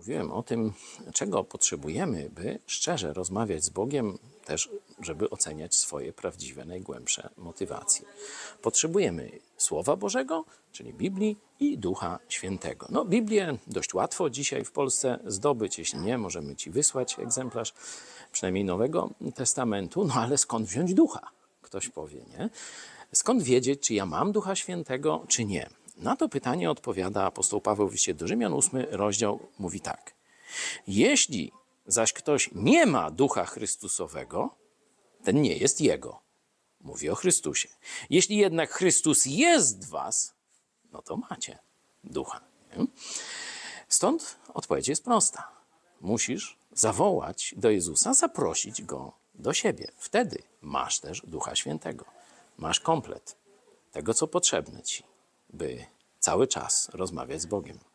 Mówiłem o tym, czego potrzebujemy, by szczerze rozmawiać z Bogiem, też żeby oceniać swoje prawdziwe, najgłębsze motywacje. Potrzebujemy Słowa Bożego, czyli Biblii i Ducha Świętego. No, Biblię dość łatwo dzisiaj w Polsce zdobyć, jeśli nie, możemy Ci wysłać egzemplarz, przynajmniej Nowego Testamentu, no ale skąd wziąć Ducha? Ktoś powie, nie? Skąd wiedzieć, czy ja mam Ducha Świętego, czy nie? Na to pytanie odpowiada apostoł Paweł w liście do Rzymian, 8 rozdział, mówi tak. Jeśli zaś ktoś nie ma Ducha Chrystusowego, ten nie jest Jego. Mówi o Chrystusie. Jeśli jednak Chrystus jest w was, no to macie Ducha. Nie? Stąd odpowiedź jest prosta. Musisz zawołać do Jezusa, zaprosić Go do siebie. Wtedy masz też Ducha Świętego. Masz komplet tego, co potrzebne Ci, by cały czas rozmawiać z Bogiem.